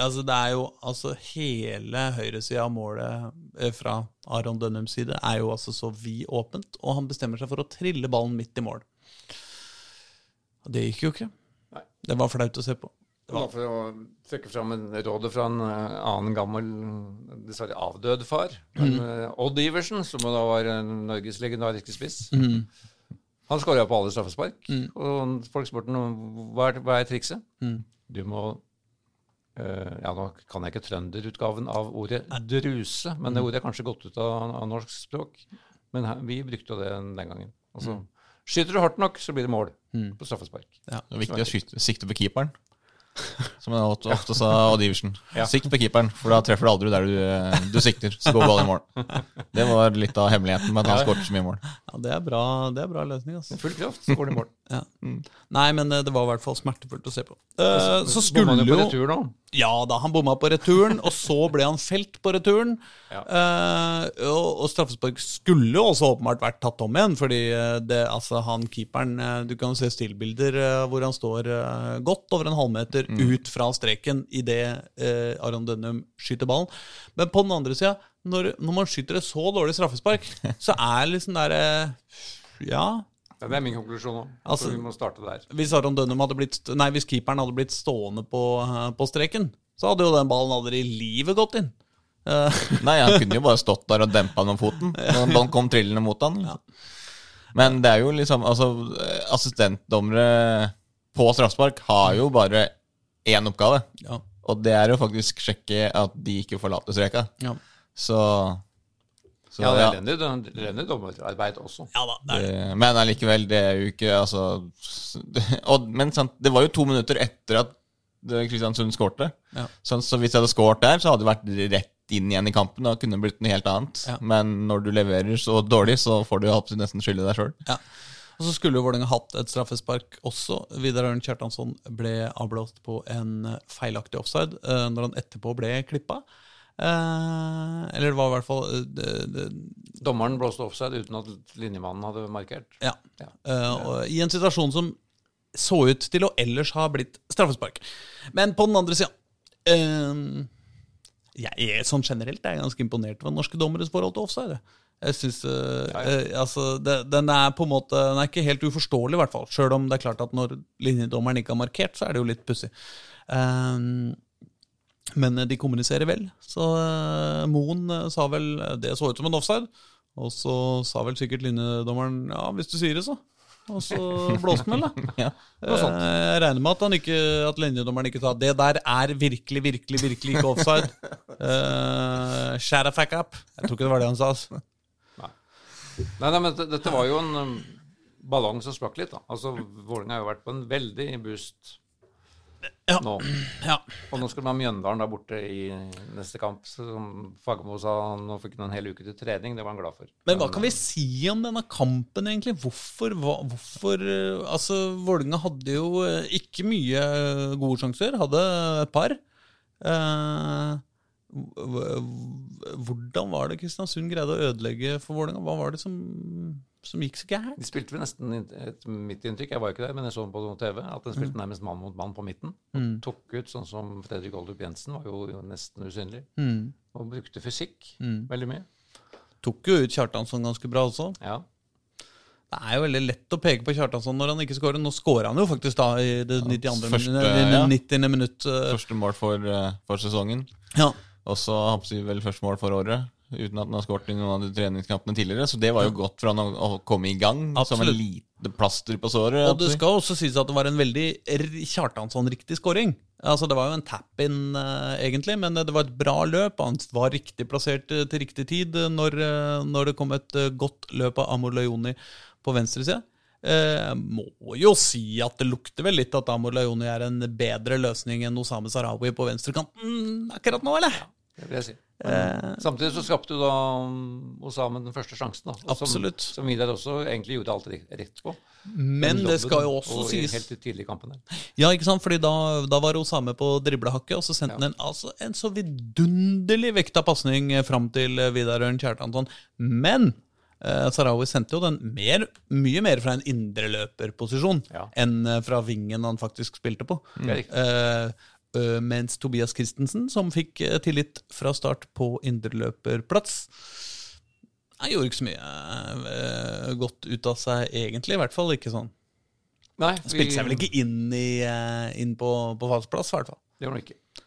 Altså, det er jo altså Hele høyresida av målet eh, fra Aron Dønnums side er jo altså så vid åpent, og han bestemmer seg for å trille ballen midt i mål. Og det gikk jo ikke. Nei. Det var flaut å se på. Bare for å trekke fram en råd fra en eh, annen gammel, dessverre avdød far. Men, eh, Odd Iversen, som da var Norges legendariske spiss. Han skåra på alle straffespark. Og folk spurte hva, hva er trikset. Du må Ja, nå kan jeg ikke trønderutgaven av ordet druse, men det ordet er kanskje gått ut av, av norsk språk. Men her, vi brukte jo det den gangen. Altså, Skyter du hardt nok, så blir det mål på straffespark. Det er viktig å skyte, sikte på keeperen. Som jeg ofte, ofte sa Odd Iversen. Ja. Sikt på keeperen, for da treffer du aldri der du, eh, du sikter. Så går ballen i mål. Det var litt av hemmeligheten med at han skåret så mye mål. Ja, Det er bra, det er bra løsning. altså. Full kraft, så går det i mål. Ja. Nei, men eh, det var i hvert fall smertefullt å se på. Eh, så Bomma skulle han jo på jo retur nå. Ja da, han bomma på returen, og så ble han felt på returen. Ja. Eh, og, og straffespark skulle jo også åpenbart vært tatt om igjen, fordi eh, det, altså, han keeperen eh, Du kan se stillbilder eh, hvor han står eh, godt over en halvmeter ut fra streken idet uh, Aron Dønnum skyter ballen. Men på den andre sida, når, når man skyter et så dårlig straffespark, så er liksom der eh, Ja, Ja, det er min konklusjon nå. Altså- så vi må starte der. hvis Aron Dønnum hadde blitt Nei, hvis keeperen hadde blitt stående på, eh, på streken, så hadde jo den ballen aldri i livet gått inn. Eh, Nei, han kunne jo bare stått der og dempa den med foten når ballen kom trillende mot han. Liksom. Men det er jo liksom Altså, assistentdommere på straffespark har jo bare én oppgave. ja, Og det er å faktisk sjekke at de ikke forlater streka. ja. Så, så Ja, det er elendig, elendig dommerarbeid også. ja da, det er det. Det- Men allikevel, det er jo ikke Altså det, og, Men sant, det var jo to minutter etter at Kristiansund skårte. Ja. Så, så hvis jeg hadde skåret der, så hadde det vært rett inn igjen i kampen. Da kunne det blitt noe helt annet. Ja. Men når du leverer så dårlig, så får du nesten skylde deg sjøl. Ja. Og så skulle jo Vålerenga hatt et straffespark også. Vidar Ørn Kjartansson ble avblåst på en feilaktig offside eh, når han etterpå ble klippa. Eh, eller det var i hvert fall eh, det, det, Dommeren blåste offside uten at linjemannen hadde markert. Ja. Ja. Eh, I en situasjon som så ut til å ellers ha blitt straffespark. Men på den andre sida Jeg er sånn generelt jeg er ganske imponert over norske dommeres forhold til offside. Jeg synes, uh, eh, altså, det, Den er på en måte Den er ikke helt uforståelig, i hvert fall. Sjøl om det er klart at når linjedommeren ikke har markert, så er det jo litt pussig. Eh, men eh, de kommuniserer vel. Så uh, Moen eh, sa vel eh, det så ut som en offside. Og så sa vel sikkert linjedommeren ja, hvis du sier det, så. Og så blåste han vel, da. Ja. Eh, Jeg regner med at, han ikke, at linjedommeren ikke sa det der er virkelig, virkelig, virkelig ikke offside. Uh, Shut a fuck up. Jeg tror ikke det var det han sa. altså. Nei, nei, men dette, dette var jo en um, ballong som sprakk litt. da. Altså, Vålerenga har jo vært på en veldig boost Ja. nå. Ja. Og nå skal de ha Mjøndalen der borte i neste kamp. Som Fagermo sa, nå fikk han en hel uke til trening. Det var han glad for. Men hva kan vi si om denne kampen, egentlig? Hvorfor, hva, hvorfor eh, Altså, Vålerenga hadde jo eh, ikke mye eh, gode sjanser. Hadde et par. Eh, hvordan var det Kristiansund greide å ødelegge for Vålerenga? Hva var det som, som gikk så gærent? De spilte vel nesten et mitt inntrykk, jeg var jo ikke der, men jeg så den på TV, at de spilte nærmest mann mot mann på midten. Og tok ut sånn som Fredrik Oldrup Jensen, var jo nesten usynlig. Mm. Og brukte fysikk Mm. veldig mye. Tok jo ut Kjartansson ganske bra også. Ja. Det er jo veldig lett å peke på Kjartansson når han ikke skårer. Nå skårer han jo faktisk da i det 92. første, ja. 90. minutt. eh, Første mål for, eh, for sesongen. Ja. Håper jeg, vel første mål for året. Uten at han har skåret i noen av de treningskampene tidligere. Så det var jo godt for han å, komme i gang som en lite plaster på såret. Og det skal også sies at det var en veldig Kjartansson-riktig scoring. Altså Det var jo en tap-in, eh, egentlig, men det var et bra løp. Han var riktig plassert eh, til riktig tid eh, når, eh, når det kom et eh, godt løp av Amor Lajoni på venstre side. Eh, må jo si at det lukter vel litt at Amor Lajoni er en bedre løsning enn Osame Sarawi på venstrekanten akkurat nå, eller? Ja, Det vil jeg si. Eh, Samtidig så skapte du da um, Osama den første sjansen. da. som- Absolutt. Som Vidar også egentlig gjorde alt rett- på. men det skal jo også og sies Helt tidlig i kampen der. Ja, ikke sant? Fordi da, da var Osame på driblehakket, og så sendte han en, altså, en så vidunderlig vekta pasning fram til Vidar Ørn Kjartansson. Men eh, Sarawi sendte jo den mer, mye mer fra en indreløperposisjon Ja. enn eh, fra vingen han faktisk spilte på. Eh, eh, mens Tobias Christensen, som fikk eh, tillit fra start på indreløperplass gjorde ikke så mye eh, godt ut av seg, egentlig. I hvert fall ikke sånn. Nei, Spilte seg vel ikke inn, i, eh, inn på, på falsk plass, i hvert fall. Det gjorde han ikke.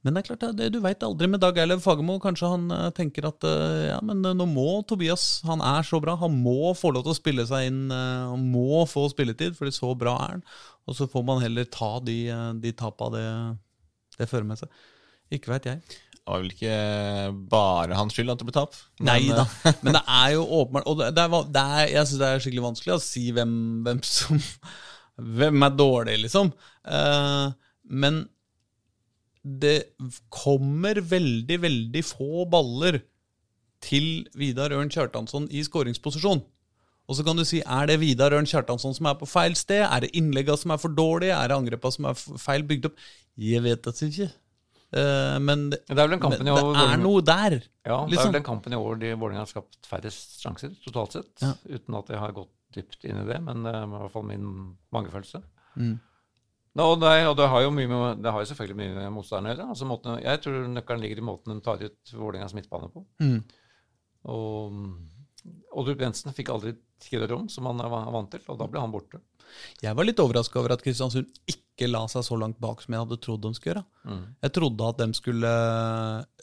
Men det er klart, det, du veit aldri med Dag Eilev Fagermo. Kanskje han eh, tenker at eh, ja, men eh, nå må Tobias Han er så bra. Han må få lov til å spille seg inn. Han må få spilletid, fordi så bra er han. Og så får man heller ta de, de tapa det, det fører med seg. Ikke veit jeg. Det var vel ikke bare hans skyld at det ble tap. Nei da. Men det er jo åpenbart Og det, er, det er, jeg syns det er skikkelig vanskelig å si hvem, hvem som Hvem er dårlig, liksom. Men det kommer veldig, veldig få baller til Vidar Ørn Kjartansson i skåringsposisjon. Og så kan du si, er det Vidar Ørn Kjartansson som er på feil sted? Er det innlegga som er for dårlige? Er det angrepa som er feil bygd opp? Jeg vet det ikke. Eh, men det, Det er men i det er noe der. Ja, det er liksom. vel den kampen i år de Vålerenga har skapt færrest sjanser totalt sett. Ja. Uten at jeg har gått dypt inn i det, men det er i hvert fall min magefølelse. Mm. Og, det, og det har jo med, det har selvfølgelig mye med motstanderen å gjøre. Altså, måten, jeg tror nøkkelen ligger i måten de tar ut Vålerengas midtbane på. Mm. Og Oldrup Jensen fikk aldri rom, som han er vant til, og da ble han borte. Jeg var litt overraska over at Kristiansund ikke la seg så langt bak som jeg hadde trodd de skulle gjøre. Mm. Jeg trodde at de skulle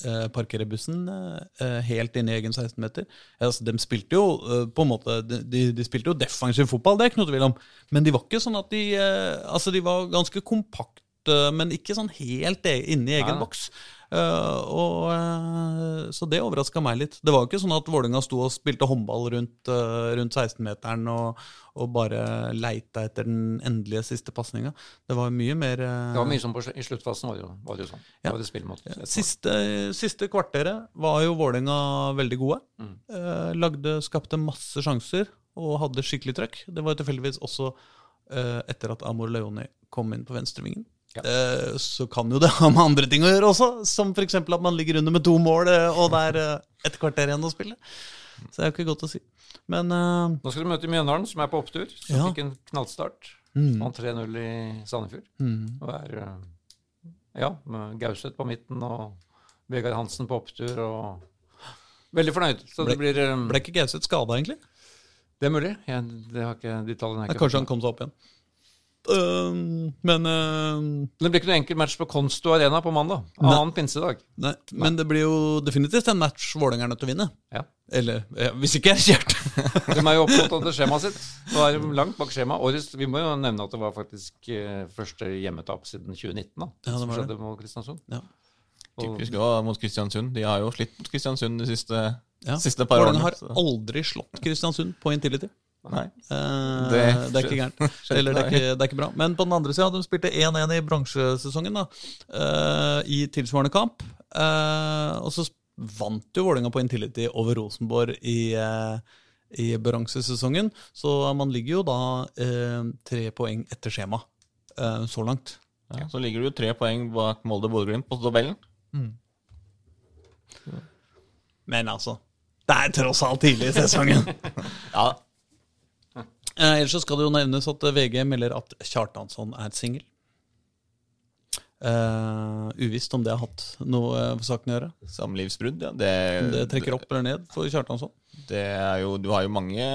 eh, parkere bussen eh, helt inn i egen 16-meter. Altså, de spilte jo eh, på en måte de, de- spilte jo defensiv fotball, det er ikke noe tvil om. Men de var ikke sånn at de eh, Altså, de var ganske kompakte, men ikke sånn helt inne i egen boks. Eh, og, eh, så det overraska meg litt. Det var jo ikke sånn at Vålerenga sto og spilte håndball rundt, eh, rundt 16-meteren og, og bare leita etter den endelige siste pasninga. Det var mye mer Det var mye som på, I sluttfasen var det jo, var det jo sånn. Ja. Det var det spillmåte. Siste, siste kvarteret var jo Vålerenga veldig gode. Mm. Lagde, skapte masse sjanser og hadde skikkelig trøkk. Det var tilfeldigvis også etter at Amor Leoni kom inn på venstrevingen. Ja. Eh, så kan jo det ha med andre ting å gjøre også, som f.eks. at man ligger under med to mål eh, og det er eh, et kvarter igjen å spille. Så det er jo ikke godt å si. Men uh, Nå skal du møte Mjøndalen, som er på opptur. Som Ja. fikk en knallstart. mm, Vant 3-0 i Sandefjord. mm. Og er ja, med Gauseth på midten og Vegard Hansen på opptur. og Veldig fornøyd. Så Ble- det blir um, Ble ikke Gauseth skada, egentlig? Det er mulig. Jeg, det har ikke, de tallene er ikke kanskje han kom seg opp igjen. Eh, men eh, Det blir ikke noe enkel match på Konsto Arena på mandag. Nei. Annen pinsedag. Nei, men det blir jo definitivt en match Vålerenga er nødt til å vinne. Ja. Eller ja, hvis ikke er det kjært. De er jo opptatt av det skjemaet sitt. Nå er de langt bak skjemaet. Årets, vi må jo nevne at det var faktisk eh, første hjemmetap siden 2019. da, Ja, det som var det. skjedde mot Kristiansund. Ja. Typisk òg mot Kristiansund. De har jo slitt mot Kristiansund de siste, Ja. siste par Vålerenga årene. har aldri slått Kristiansund på Intility. Nei. Eh, Det- det, er ikke gærent. Eller det er ikke, det er ikke bra. Men på den andre sida, de spilte 1-1 i bransjesesongen, da, eh, i tilsvarende kamp. Eh, og så vant jo Vålerenga på Intility over Rosenborg i, eh, i bransjesesongen. Så man ligger jo da eh, tre poeng etter skjema eh, så langt. Ja, så ligger du tre poeng bak Molde Bodø-Glimt på tabellen. Men altså, det er tross alt tidlig i sesongen. Ja, Eh, ellers så skal det jo nevnes at VG melder at Kjartansson er singel. Eh, uvisst om det har hatt noe eh, for saken å gjøre. Samlivsbrudd, ja. Det, det trekker opp eller ned for Kjartansson. det er jo Du har jo mange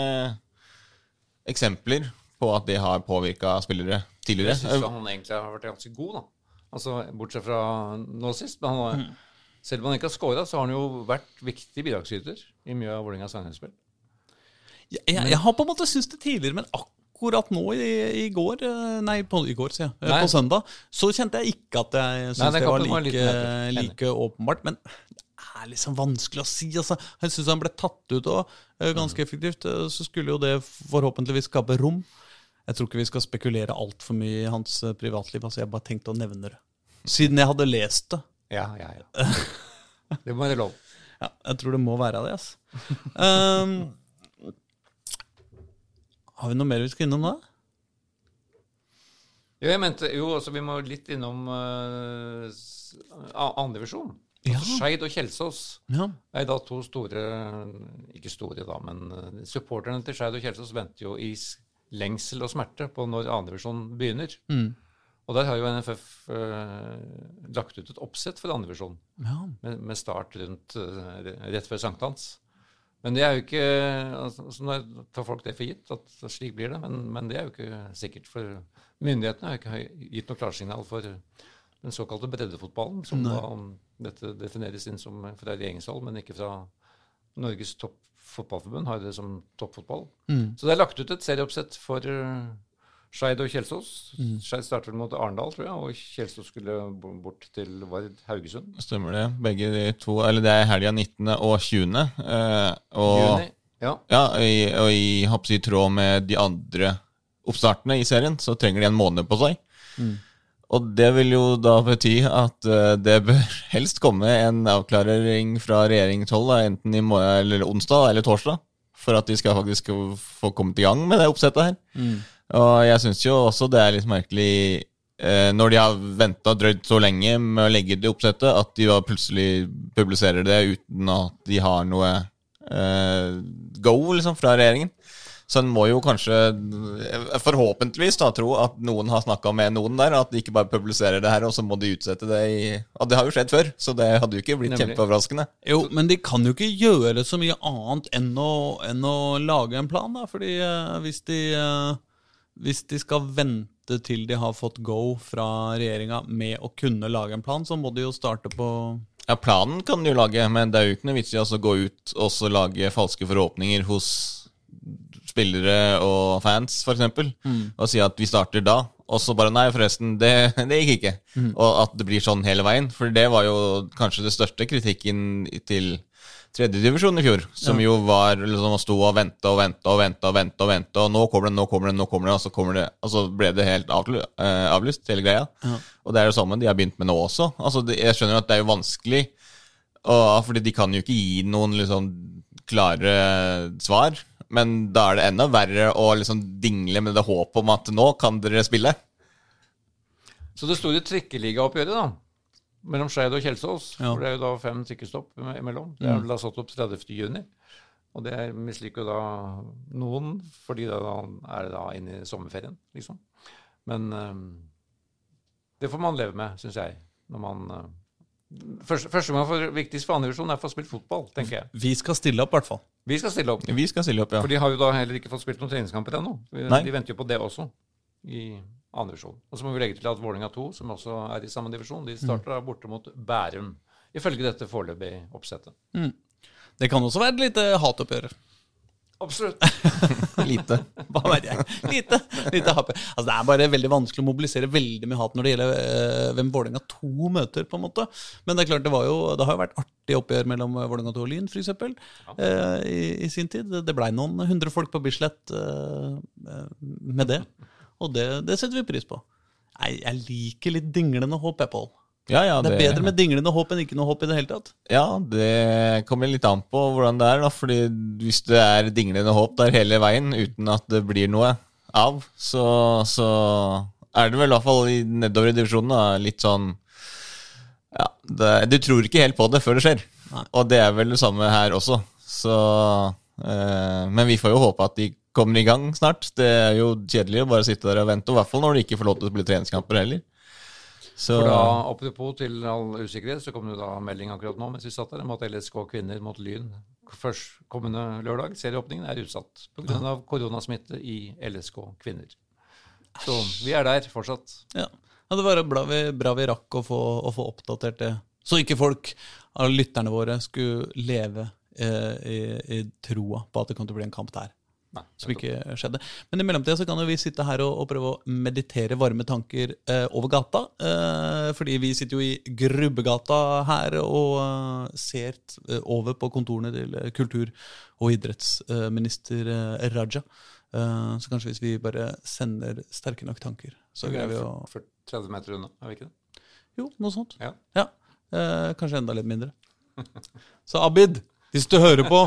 eksempler på at det har påvirka spillere tidligere. Jeg syns han egentlig har vært ganske god, da. Altså, Bortsett fra nå sist. Men han mm. selv om han ikke har scora, så har han jo vært viktig bidragsyter i mye av Vålerengas angrepsspill. Jeg, jeg, jeg har på en måte syntes det tidligere, men akkurat nå i, i går eh, Nei, på, i går, sier jeg. eh, Nei. På søndag. Så kjente jeg ikke at jeg syntes det var like, var like, like åpenbart. Men det er liksom vanskelig å si. Altså. Jeg syns han ble tatt ut og, eh, ganske Mm. effektivt. Så skulle jo det forhåpentligvis skape rom. Jeg tror ikke vi skal spekulere altfor mye i hans privatliv. Altså, jeg bare tenkte å nevne det. Siden jeg hadde lest det. Ja, ja, ja. Det må være lov. Ja, jeg tror det må være det. Altså. Um, har vi noe mer vi skal innom da? Jo, jeg mente, jo, altså vi må litt innom uh, andredivisjon. Ja. Altså, Skeid og Kjelsås Ja. er da to store Ikke store, da, men eh, supporterne til Skeid og Kjelsås venter jo i lengsel og smerte på når andredivisjon begynner. Mm. Og der har jo NFF uh, lagt ut et oppsett for andredivisjon, ja. med, med start rundt uh, rett før sankthans. Men det er jo ikke altså, nå tar folk det for gitt, at slik blir det. Men, men det er jo ikke sikkert. For myndighetene har jo ikke gitt noe klarsignal for den såkalte breddefotballen, som Nei. da om dette defineres inn som fra regjeringshold, men ikke fra Norges topp fotballforbund, har det som toppfotball. Mm. Så det er lagt ut et serieoppsett for Skeid og Kjelsås. Mm. Skeid starter mot Arendal, tror jeg, og Kjelsås skulle bort til Vard Haugesund. Stemmer det. Begge de to Eller det er helga 19. og 20. Eh, og Juni. Ja. ja, i, og i, håper i tråd med de andre oppstartene i serien, så trenger de en måned på seg. Og det vil jo da bety at uh, det bør helst komme en avklaring fra regjeringens hold, enten i morgen, eller onsdag eller torsdag, for at de skal faktisk få kommet i gang med det oppsettet her. Og jeg syns jo også det er litt merkelig eh, når de har venta drøyt så lenge med å legge det oppsettet, at de plutselig publiserer det uten at de har noe eh, go liksom fra regjeringen. Så en må jo kanskje eh, forhåpentligvis da tro at noen har snakka med noen der, at de ikke bare publiserer det her, og så må de utsette det i Og det har jo skjedd før, så det hadde jo ikke blitt Nemlig. kjempeoverraskende. Jo, men de kan jo ikke gjøre så mye annet enn å, enn å lage en plan, da. Fordi eh, hvis, de, eh, hvis de skal vente til de har fått go fra regjeringa med å kunne lage en plan, så må de jo starte på Ja, planen kan de jo lage, men det er jo ikke noe vits i altså å gå ut og så lage falske forhåpninger hos spillere og fans, f.eks., og si at vi starter da. Og så bare nei, forresten, det, det gikk ikke. Og at det blir sånn hele veien. For det var jo kanskje det største kritikken til tredjedivisjon i fjor. Som jo var liksom å stå og vente og vente og vente og vente. Og vente, og nå kommer det, nå kommer det, nå kommer det, og så, kommer det, og så ble det helt eh, avlyst, hele greia. Og det er det samme de har begynt med nå også. Altså, det, jeg skjønner at det er jo vanskelig, og, fordi de kan jo ikke gi noen liksom klare svar. Men da er det enda verre å liksom dingle med det håpet om at nå kan dere spille. Så det store trikkeligaoppgjøret da, mellom Skeid og Kjelsås, Ja. for det er jo da fem trikkestopp imellom, det er vel da satt opp 30. juni. Og det misliker jo da noen, fordi da er det da inne i sommerferien, liksom. Men eh, det får man leve med, syns jeg, når man eh, Første, første gang for viktigst for andredivisjon er å få spilt fotball, tenker jeg. Vi skal stille opp, i hvert fall. Vi skal stille opp. Vi skal stille opp, ja. For de har jo da heller ikke fått spilt noen treningskamper ennå. De venter jo på det også, i andre divisjon. Og så må vi legge til at Vålerenga 2, som også er i samme divisjon, de starter mm. borte mot Bærum. Ifølge dette foreløpige oppsettet. Det kan også være et lite hatoppgjør. Absolutt. Lite. Hva vet jeg? Lite, lite happy. Altså, det er bare veldig vanskelig å mobilisere veldig mye hat når det gjelder øh, hvem Vålerenga 2 møter. på en måte. Men det er klart, det, var jo, det har jo vært artig oppgjør mellom eh, Vålerenga 2 og Lyn, f.eks. øh, i, I sin tid. Det, blei noen hundre folk på Bislett eh, med det. Og det, det setter vi pris på. Nei, jeg liker litt dinglende håp, jeg, Pål. Ja, ja, Det er bedre med dinglende håp enn ikke noe håp i det hele tatt. Ja, det kommer litt an på hvordan det er. da, fordi Hvis det er dinglende håp der hele veien uten at det blir noe av, så, så er det vel i hvert fall nedover i divisjonen da, litt sånn Ja, det, du tror ikke helt på det før det skjer. Nei. Og det er vel det samme her også. Så eh, Men vi får jo håpe at de kommer i gang snart. Det er jo kjedelig å bare sitte der og vente, og i hvert fall når du ikke får lov til å spille treningskamper heller. Så For da, Apropos til all usikkerhet, så kom det da melding akkurat nå mens vi satt der om at LSK kvinner mot Lyn førstkommende lørdag, serieåpningen, er utsatt pga. av koronasmitte i LSK kvinner. Så vi er der fortsatt. Ja, ja det var bra vi, bra vi rakk å få, å få oppdatert det. Så ikke folk av lytterne våre skulle leve eh, i, i troa på at det kom til å bli en kamp der. Nei, Som ikke skjedde. Men i mellomtida så kan jo vi sitte her og, og prøve å meditere varme tanker eh, over gata. Eh, fordi vi sitter jo i Grubbegata her og eh, ser eh, over på kontorene til eh, kultur- og idrettsminister eh, Raja. Eh, så kanskje hvis vi bare sender sterke nok tanker, så greier er vi å 40 30 meter unna, er vi ikke det? Jo, noe sånt. Ja. Ja, eh, kanskje enda litt mindre. Så Abid, hvis du hører på,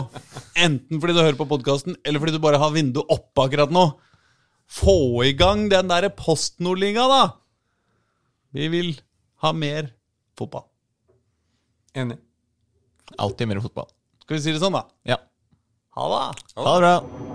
enten fordi du hører på podkasten, eller fordi du bare har vinduet oppe akkurat nå, få i gang den derre Post Nord-liga, da! Vi vil ha mer fotball. Enig. alltid mer fotball. Skal vi si det sånn, da? Ja. Ha det! Ha det bra.